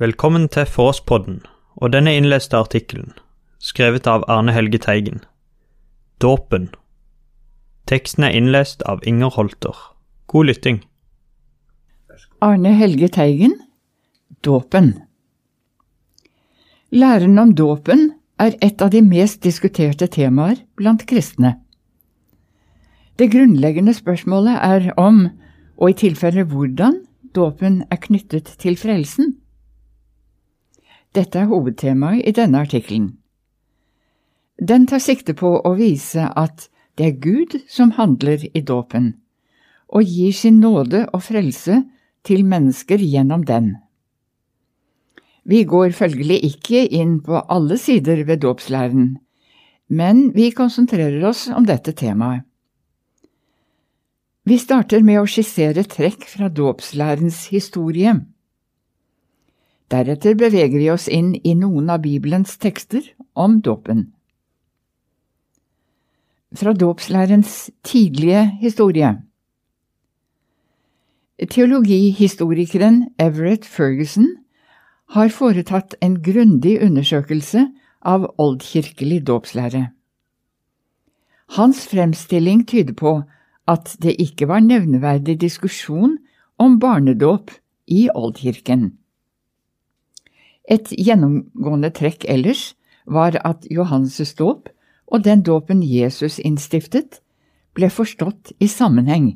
Velkommen til Fåspodden og denne innleste artikkelen, skrevet av Arne Helge Teigen. Dåpen. Teksten er innlest av Inger Holter. God lytting. Arne Helge Teigen Dåpen Læren om dåpen er et av de mest diskuterte temaer blant kristne. Det grunnleggende spørsmålet er om, og i tilfelle hvordan, dåpen er knyttet til frelsen. Dette er hovedtemaet i denne artikkelen. Den tar sikte på å vise at det er Gud som handler i dåpen, og gir sin nåde og frelse til mennesker gjennom den. Vi går følgelig ikke inn på alle sider ved dåpslæren, men vi konsentrerer oss om dette temaet. Vi starter med å skissere trekk fra dåpslærens historie. Deretter beveger vi oss inn i noen av Bibelens tekster om dåpen. Fra dåpslærens tidlige historie Teologihistorikeren Everett Ferguson har foretatt en grundig undersøkelse av oldkirkelig dåpslære. Hans fremstilling tyder på at det ikke var nevneverdig diskusjon om barnedåp i oldkirken. Et gjennomgående trekk ellers var at Johannes' dåp og den dåpen Jesus innstiftet, ble forstått i sammenheng.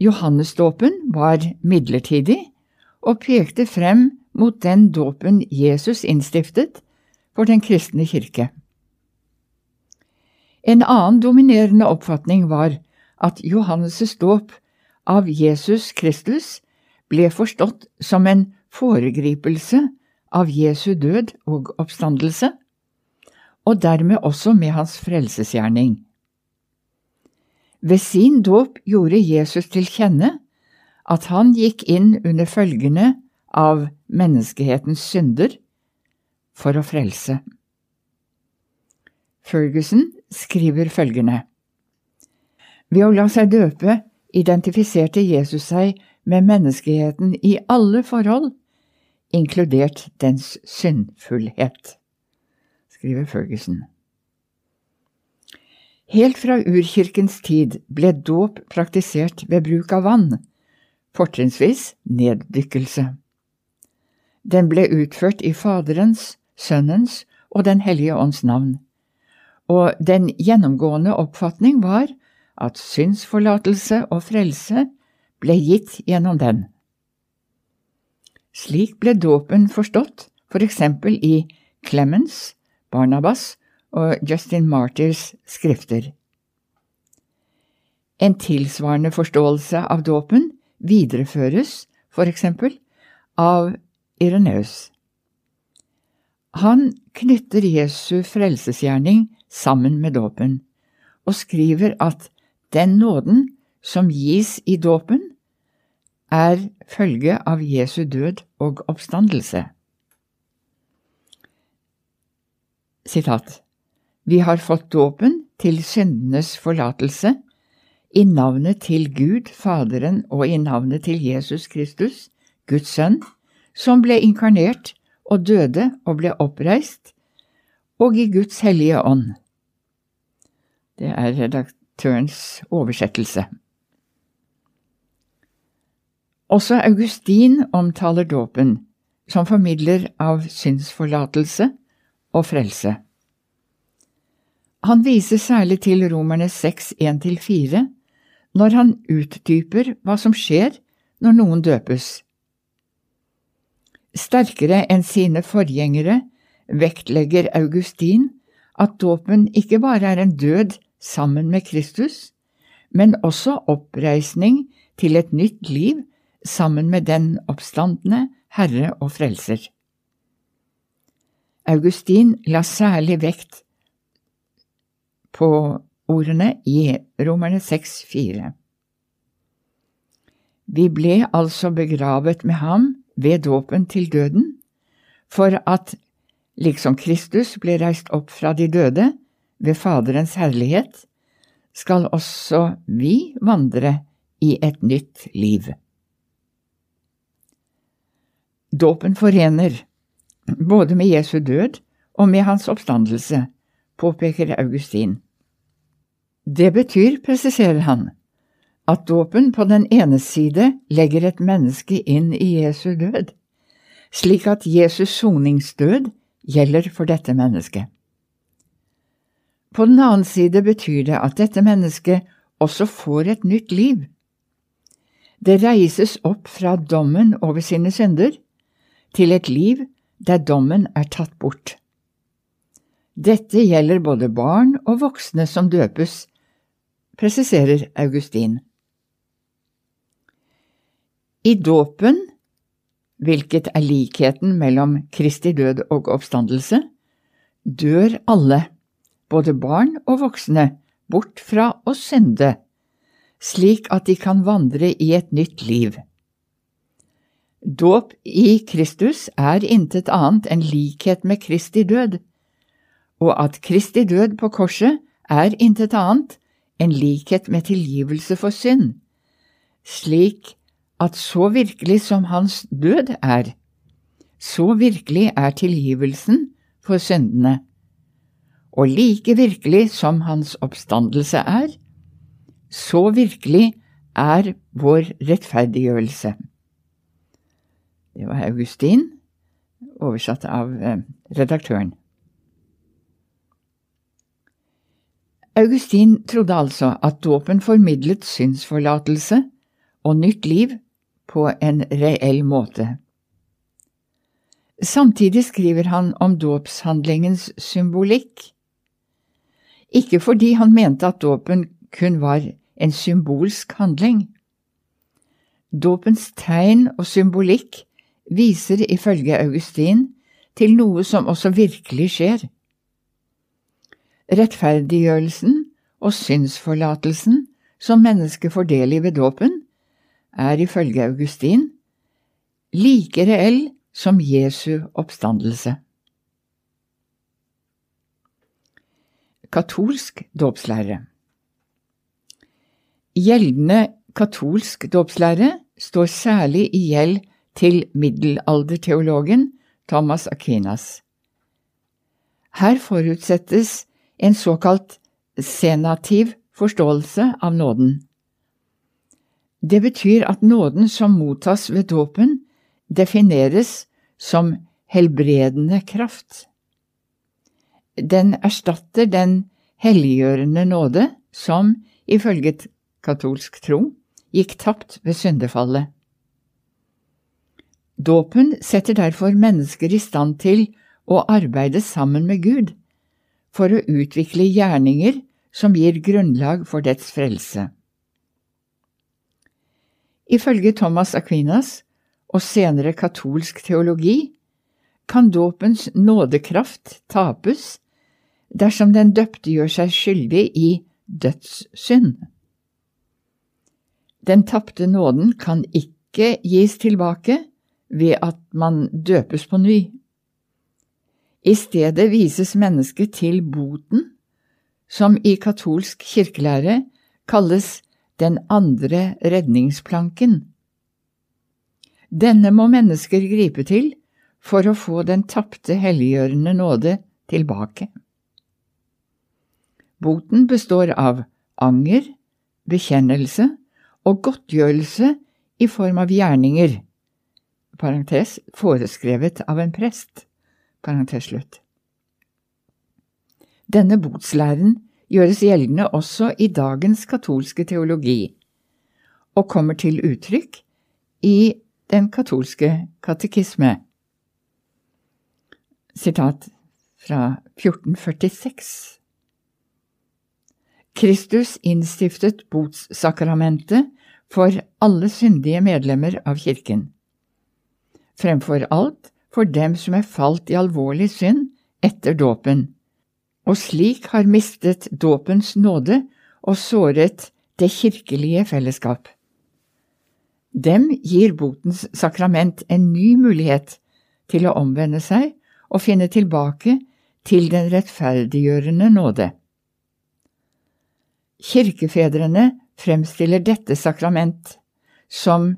Johannesdåpen var midlertidig og pekte frem mot den dåpen Jesus innstiftet for den kristne kirke. En annen dominerende oppfatning var at Johannes' dåp av Jesus Kristus ble forstått som en foregripelse av Jesu død og oppstandelse, og dermed også med hans frelsesgjerning. Ved sin dåp gjorde Jesus til kjenne at han gikk inn under følgene av menneskehetens synder for å frelse. Ferguson skriver følgende Ved å la seg døpe identifiserte Jesus seg med menneskeheten i alle forhold, inkludert dens syndfullhet, skriver Ferguson. Helt fra urkirkens tid ble dåp praktisert ved bruk av vann, fortrinnsvis neddykkelse. Den ble utført i Faderens, Sønnens og Den hellige ånds navn, og den gjennomgående oppfatning var at synsforlatelse og frelse ble gitt gjennom den. Slik ble dåpen forstått for eksempel i Clemens, Barnabas og Justin Martyrs skrifter. En tilsvarende forståelse av dåpen videreføres, for eksempel, av Ireneus. Han knytter Jesu frelsesgjerning sammen med dåpen, og skriver at den nåden som gis i dåpen, er følge av Jesu død og oppstandelse. Sitat. Vi har fått dåpen til syndenes forlatelse, i navnet til Gud Faderen og i navnet til Jesus Kristus, Guds sønn, som ble inkarnert og døde og ble oppreist, og i Guds hellige ånd. Det er redaktørens oversettelse. Også Augustin omtaler dåpen som formidler av synsforlatelse og frelse. Han viser særlig til Romerne 6, 1–4, når han utdyper hva som skjer når noen døpes. Sterkere enn sine forgjengere vektlegger Augustin at dåpen ikke bare er en død sammen med Kristus, men også oppreisning til et nytt liv sammen med den oppstandende Herre og Frelser. Augustin la særlig vekt på ordene i Romerne 6,4. Vi ble altså begravet med ham ved dåpen til døden, for at, liksom Kristus ble reist opp fra de døde ved Faderens herlighet, skal også vi vandre i et nytt liv. Dåpen forener, både med Jesu død og med hans oppstandelse, påpeker Augustin. Det betyr, presiserer han, at dåpen på den ene side legger et menneske inn i Jesu død, slik at Jesus soningsdød gjelder for dette mennesket. På den annen side betyr det at dette mennesket også får et nytt liv. Det reises opp fra dommen over sine synder til et liv der dommen er tatt bort. Dette gjelder både barn og voksne som døpes, presiserer Augustin. I dåpen, hvilket er likheten mellom Kristi død og oppstandelse, dør alle, både barn og voksne, bort fra å synde, slik at de kan vandre i et nytt liv. Dåp i Kristus er intet annet enn likhet med Kristi død, og at Kristi død på korset er intet annet enn likhet med tilgivelse for synd, slik at så virkelig som hans død er, så virkelig er tilgivelsen for syndene, og like virkelig som hans oppstandelse er, så virkelig er vår rettferdiggjørelse. Det var Augustin, oversatt av eh, redaktøren. Augustin trodde altså at dåpen formidlet synsforlatelse og nytt liv på en reell måte. Samtidig skriver han om dåpshandlingens symbolikk. Ikke fordi han mente at dåpen kun var en symbolsk handling. Dåpens tegn og symbolikk viser ifølge Augustin til noe som også virkelig skjer. Rettferdiggjørelsen og synsforlatelsen som mennesket får del i ved dåpen, er ifølge Augustin like reell som Jesu oppstandelse. Katolsk dåpslære Gjeldende katolsk dåpslære står særlig i gjeld til middelalderteologen Thomas Aquinas. Her forutsettes en såkalt senativ forståelse av nåden. Det betyr at nåden som mottas ved dåpen, defineres som helbredende kraft. Den erstatter den helliggjørende nåde som, ifølge katolsk tro, gikk tapt ved syndefallet. Dåpen setter derfor mennesker i stand til å arbeide sammen med Gud for å utvikle gjerninger som gir grunnlag for dets frelse. Ifølge Thomas Aquinas og senere katolsk teologi kan dåpens nådekraft tapes dersom den døpte gjør seg skyldig i dødssynd. Den tapte nåden kan ikke gis tilbake ved at man døpes på ny. I stedet vises mennesket til boten, som i katolsk kirkelære kalles den andre redningsplanken. Denne må mennesker gripe til for å få den tapte helliggjørende nåde tilbake. Boten består av anger, bekjennelse og godtgjørelse i form av gjerninger, parentes, foreskrevet av en prest, parentes slutt. Denne botslæren gjøres gjeldende også i dagens katolske teologi, og kommer til uttrykk i den katolske katekisme. Sitat fra 1446 Kristus innstiftet botssakramentet for alle syndige medlemmer av kirken, fremfor alt for dem som er falt i alvorlig synd etter dåpen og slik har mistet dåpens nåde og såret det kirkelige fellesskap. Dem gir botens sakrament en ny mulighet til å omvende seg og finne tilbake til den rettferdiggjørende nåde. Kirkefedrene fremstiller dette sakrament som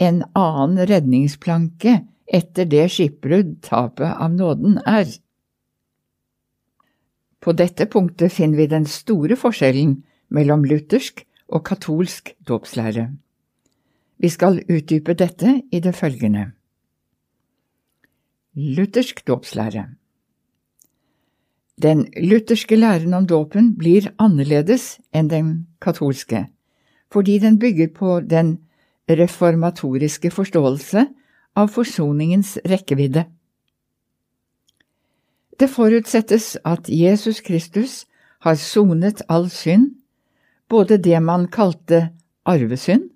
en annen redningsplanke etter det skipbrudd tapet av nåden er. På dette punktet finner vi den store forskjellen mellom luthersk og katolsk dåpslære. Vi skal utdype dette i det følgende. Luthersk dåpslære Den lutherske læren om dåpen blir annerledes enn den katolske, fordi den bygger på den reformatoriske forståelse av forsoningens rekkevidde. Det forutsettes at Jesus Kristus har sonet all synd, både det man kalte arvesynd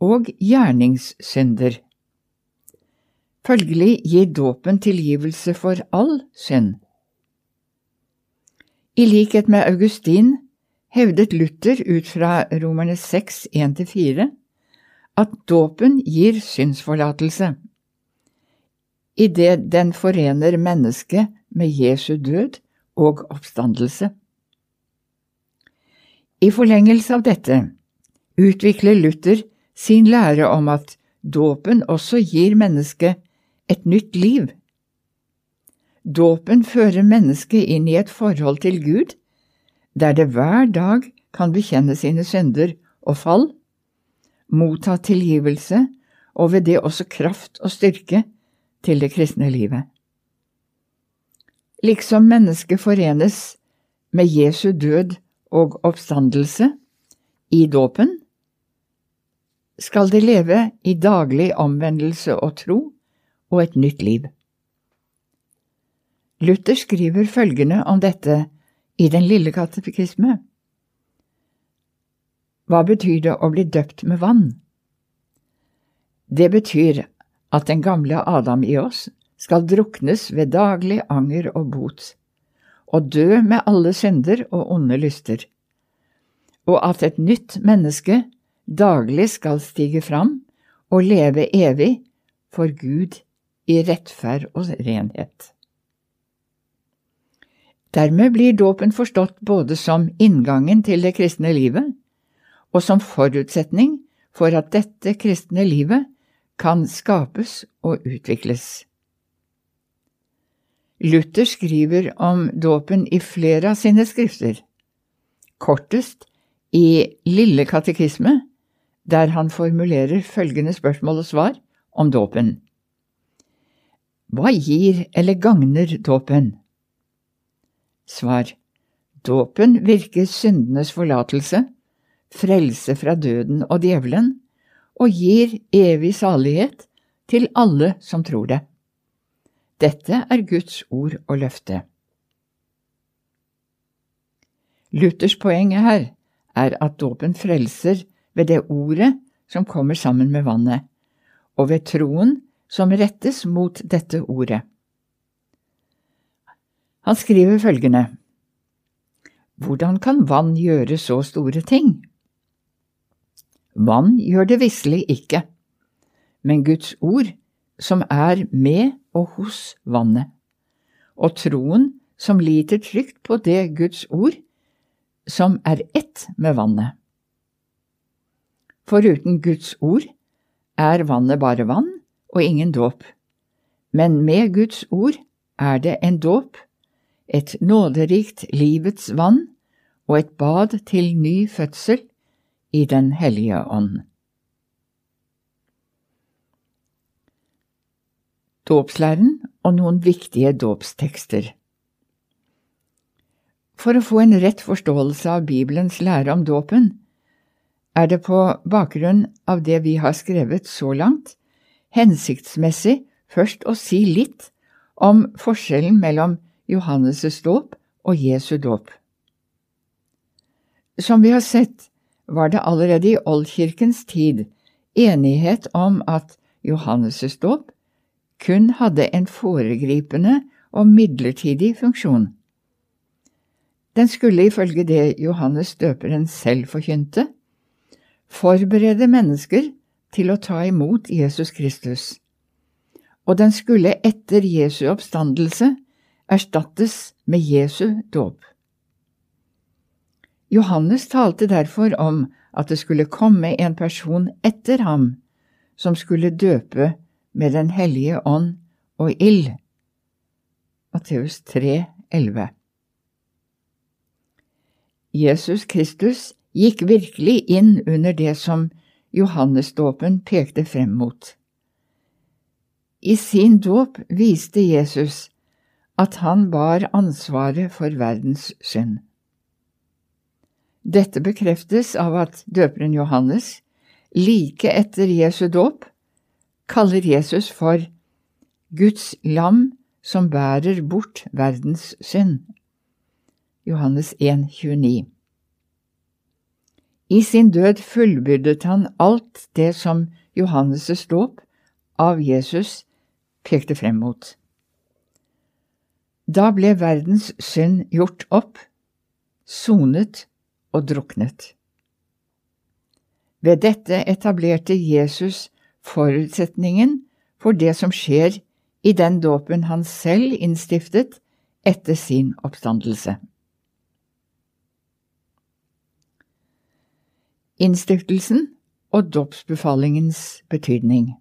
og gjerningssynder. Følgelig gir dåpen tilgivelse for all synd. I likhet med Augustin hevdet Luther ut fra Romerne 6, 1–4 at dåpen gir synsforlatelse, idet den forener mennesket med Jesu død og oppstandelse. I forlengelse av dette utvikler Luther sin lære om at dåpen også gir mennesket et nytt liv. Dåpen fører mennesket inn i et forhold til Gud, der det hver dag kan bekjenne sine synder og fall, motta tilgivelse og ved det også kraft og styrke til det kristne livet. Liksom mennesket forenes med Jesu død og oppstandelse i dåpen, skal de leve i daglig omvendelse og tro og et nytt liv. Luther skriver følgende om dette i Den lille katekisme. Hva betyr det å bli døpt med vann? Det betyr at den gamle Adam i oss skal druknes ved daglig anger og bot, og dø med alle synder og onde lyster, og at et nytt menneske daglig skal stige fram og leve evig for Gud i rettferd og renhet. Dermed blir dåpen forstått både som inngangen til det kristne livet og som forutsetning for at dette kristne livet kan skapes og utvikles. Luther skriver om dåpen i flere av sine skrifter, kortest i Lille katekisme, der han formulerer følgende spørsmål og svar om dåpen. Hva gir eller gagner dåpen? Svar. Dåpen virker syndenes forlatelse, frelse fra døden og djevelen, og gir evig salighet til alle som tror det. Dette er Guds ord og løfte. Luthers poeng her er at dåpen frelser ved det ordet som kommer sammen med vannet, og ved troen som rettes mot dette ordet. Han skriver følgende Hvordan kan vann gjøre så store ting? Vann gjør det visselig ikke, men Guds ord, som er med og hos vannet, og troen som liter trygt på det Guds ord, som er ett med vannet. Foruten Guds ord er vannet bare vann og ingen dåp, men med Guds ord er det en dåp, et nåderikt livets vann og et bad til ny fødsel i Den hellige ånd. Dåpslæren og noen viktige dåpstekster For å få en rett forståelse av Bibelens lære om dåpen, er det på bakgrunn av det vi har skrevet så langt, hensiktsmessig først å si litt om forskjellen mellom Johannes' dåp og Jesu dåp. Som vi har sett, var det allerede i oldkirkens tid enighet om at Johannes' dåp kun hadde en foregripende og midlertidig funksjon. Den skulle ifølge det Johannes døperen selv forkynte, forberede mennesker til å ta imot Jesus Kristus, og den skulle etter Jesu oppstandelse erstattes med Jesu dåp. Johannes talte derfor om at det skulle komme en person etter ham som skulle døpe med Den hellige ånd og ild. Matteus 3, 11. Jesus Kristus gikk virkelig inn under det som Johannesdåpen pekte frem mot. I sin dåp viste Jesus at han bar ansvaret for verdens synd. Dette bekreftes av at døperen Johannes, like etter Jesu dåp, kaller Jesus for Guds lam som bærer bort verdens synd. Johannes 1, 29. I sin død fullbyrdet han alt det som Johannes' dåp av Jesus pekte frem mot. Da ble verdens synd gjort opp, sonet og druknet. Ved dette etablerte Jesus forutsetningen for det som skjer i den dåpen han selv innstiftet etter sin oppstandelse. Innstiftelsen og dåpsbefalingens betydning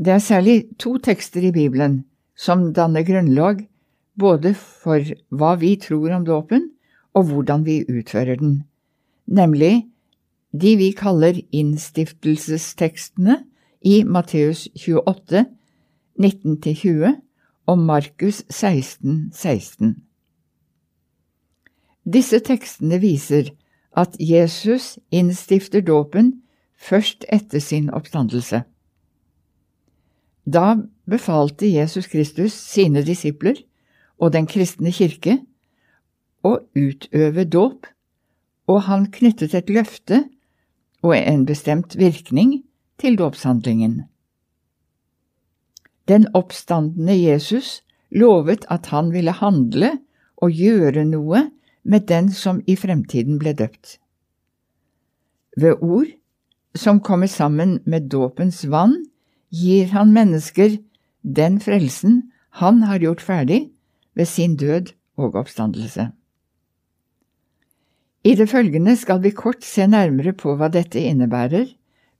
Det er særlig to tekster i Bibelen som danner grunnlag både for hva vi tror om dåpen, og hvordan vi utfører den, nemlig de vi kaller innstiftelsestekstene i Matteus 28, 19–20 og Markus 16, 16. Disse tekstene viser at Jesus innstifter dåpen først etter sin oppstandelse. Da befalte Jesus Kristus sine disipler og den kristne kirke å utøve dåp, og han knyttet et løfte og en bestemt virkning til dåpshandlingen. Den oppstandende Jesus lovet at han ville handle og gjøre noe med den som i fremtiden ble døpt. Ved ord som kommer sammen med dåpens vann, gir han mennesker den frelsen han har gjort ferdig ved sin død og oppstandelse. I det følgende skal vi kort se nærmere på hva dette innebærer,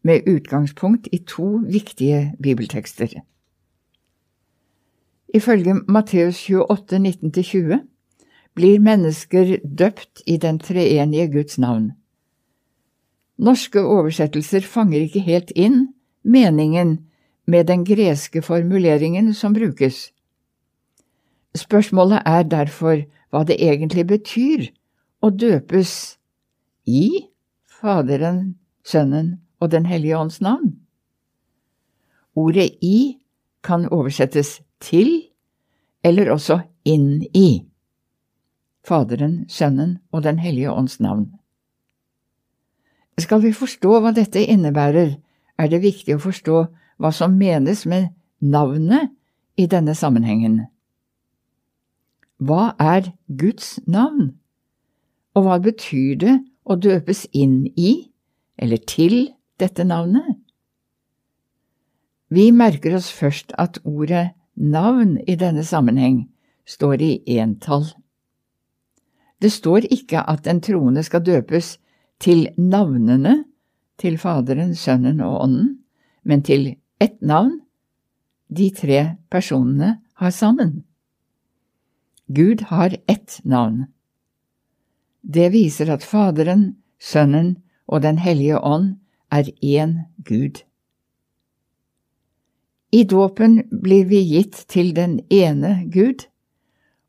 med utgangspunkt i to viktige bibeltekster. Ifølge Matteus 28, 19–20 blir mennesker døpt i den treenige Guds navn. Norske oversettelser fanger ikke helt inn meningen med den greske formuleringen som brukes. Spørsmålet er derfor hva det egentlig betyr å døpes i Faderen, Sønnen og Den hellige ånds navn. Ordet i kan oversettes til eller også inn i. Faderen, Sønnen og Den hellige ånds navn. Skal vi forstå hva dette innebærer, er det viktig å forstå hva som menes med navnet i denne sammenhengen. Hva er Guds navn, og hva betyr det å døpes inn i, eller til, dette navnet? Vi merker oss først at ordet navn i denne sammenheng står i entall. Det står ikke at den troende skal døpes til navnene til Faderen, Sønnen og Ånden, men til ett navn de tre personene har sammen. Gud har ett navn. Det viser at Faderen, Sønnen og Den hellige ånd er én Gud. I dåpen blir vi gitt til den ene Gud,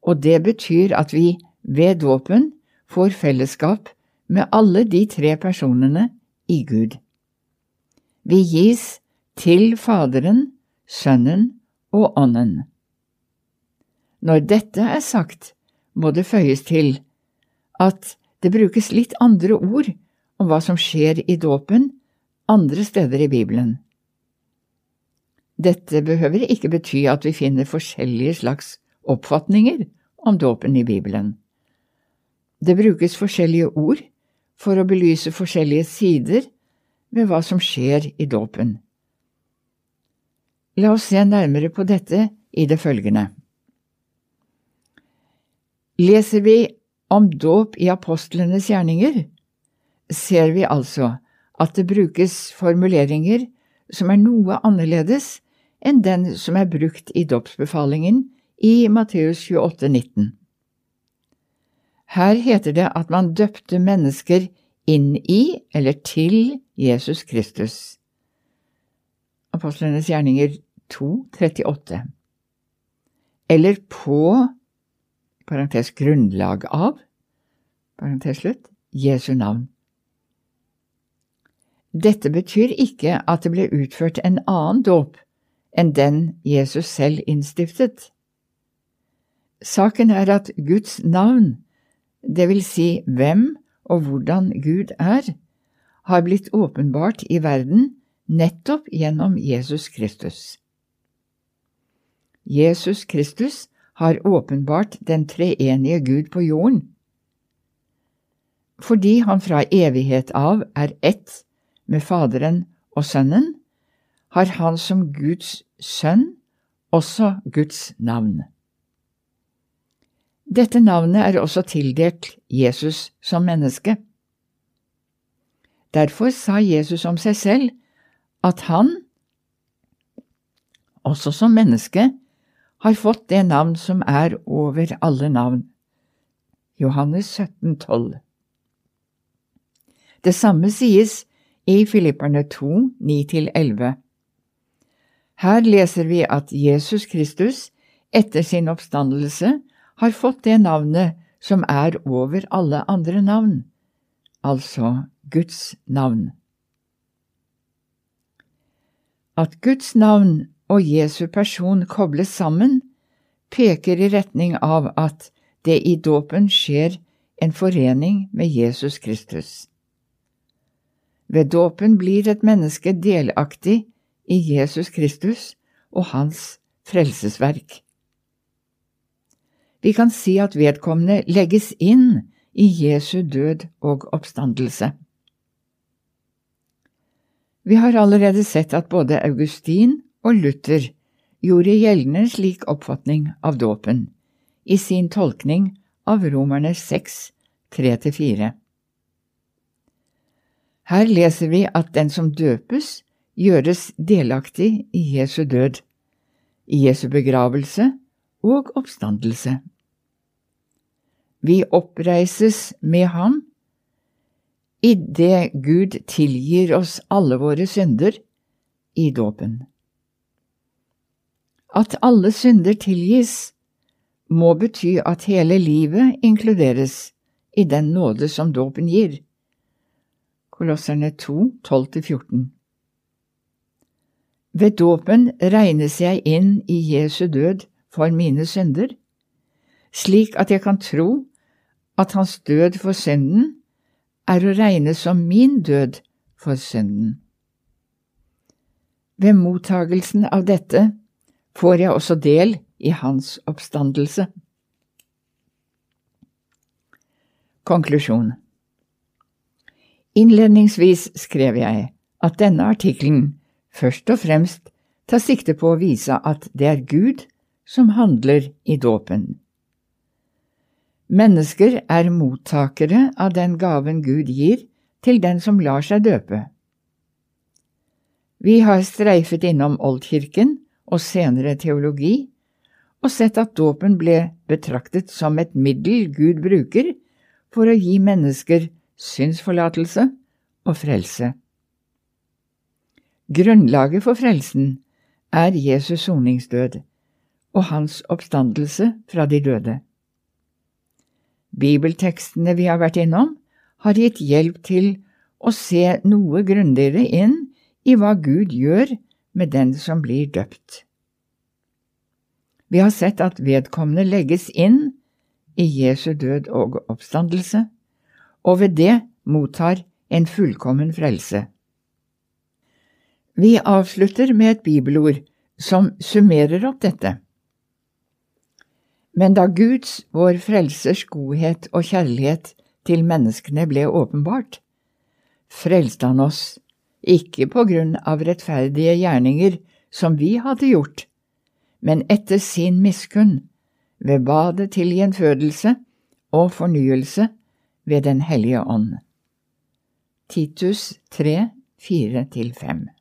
og det betyr at vi ved dåpen får fellesskap med alle de tre personene i Gud. Vi gis til Faderen, Sønnen og Ånden. Når dette er sagt, må det føyes til at det brukes litt andre ord om hva som skjer i dåpen andre steder i Bibelen. Dette behøver ikke bety at vi finner forskjellige slags oppfatninger om dåpen i Bibelen. Det brukes forskjellige ord for å belyse forskjellige sider ved hva som skjer i dåpen. La oss se nærmere på dette i det følgende. Leser vi om dåp i apostlenes gjerninger, ser vi altså at det brukes formuleringer som er noe annerledes enn den som er brukt i dåpsbefalingen i Matteus 28, 19. Her heter det at man døpte mennesker inn i eller til Jesus Kristus. Apostlenes gjerninger 2, 38. Eller på parentes grunnlag av parentes slutt, Jesu navn. Dette betyr ikke at det ble utført en annen dåp enn den Jesus selv innstiftet. Saken er at Guds navn, det vil si hvem og hvordan Gud er, har blitt åpenbart i verden nettopp gjennom Jesus Kristus. Jesus Kristus har åpenbart den treenige Gud på jorden. Fordi han fra evighet av er ett med Faderen og Sønnen, har han som Guds sønn også Guds navn. Dette navnet er også tildelt Jesus som menneske. Derfor sa Jesus om seg selv at han, også som menneske, har fått det navn som er over alle navn. Johannes 17, 12. Det samme sies i Filipperne 2, 9–11. Her leser vi at Jesus Kristus etter sin oppstandelse har fått det navnet som er over alle andre navn, altså Guds navn. At Guds navn og Jesu person kobles sammen, peker i retning av at det i dåpen skjer en forening med Jesus Kristus. Ved dåpen blir et menneske delaktig i Jesus Kristus og hans frelsesverk. Vi kan si at vedkommende legges inn i Jesu død og oppstandelse. Vi har allerede sett at både Augustin og Luther gjorde gjeldende slik oppfatning av dåpen i sin tolkning av Romerne 6, 3–4. Her leser vi at den som døpes, gjøres delaktig i Jesu død, i Jesu begravelse og oppstandelse. Vi oppreises med ham idet Gud tilgir oss alle våre synder i dåpen. At alle synder tilgis, må bety at hele livet inkluderes i den nåde som dåpen gir. Kolosserne 2, 12–14. Ved dåpen regnes jeg inn i Jesu død for mine synder, slik at jeg kan tro at hans død for synden er å regne som min død for synden. Ved mottagelsen av dette får jeg også del i hans oppstandelse. Konklusjon Innledningsvis skrev jeg at denne artikkelen først og fremst tar sikte på å vise at det er Gud som handler i dåpen. Mennesker er mottakere av den gaven Gud gir til den som lar seg døpe. Vi har streifet innom Oldkirken og senere teologi, og sett at dåpen ble betraktet som et middel Gud bruker for å gi mennesker synsforlatelse og frelse. Grunnlaget for frelsen er Jesus soningsdød og hans oppstandelse fra de døde. Bibeltekstene vi har vært innom, har gitt hjelp til å se noe grundigere inn i hva Gud gjør med den som blir døpt. Vi har sett at vedkommende legges inn i Jesu død og oppstandelse, og ved det mottar en fullkommen frelse. Vi avslutter med et bibelord som summerer opp dette. Men da Guds, vår Frelsers godhet og kjærlighet til menneskene ble åpenbart, frelste han oss, ikke på grunn av rettferdige gjerninger som vi hadde gjort, men etter sin miskunn, ved badet til gjenfødelse og fornyelse ved Den hellige ånd. Titus 3, 4–5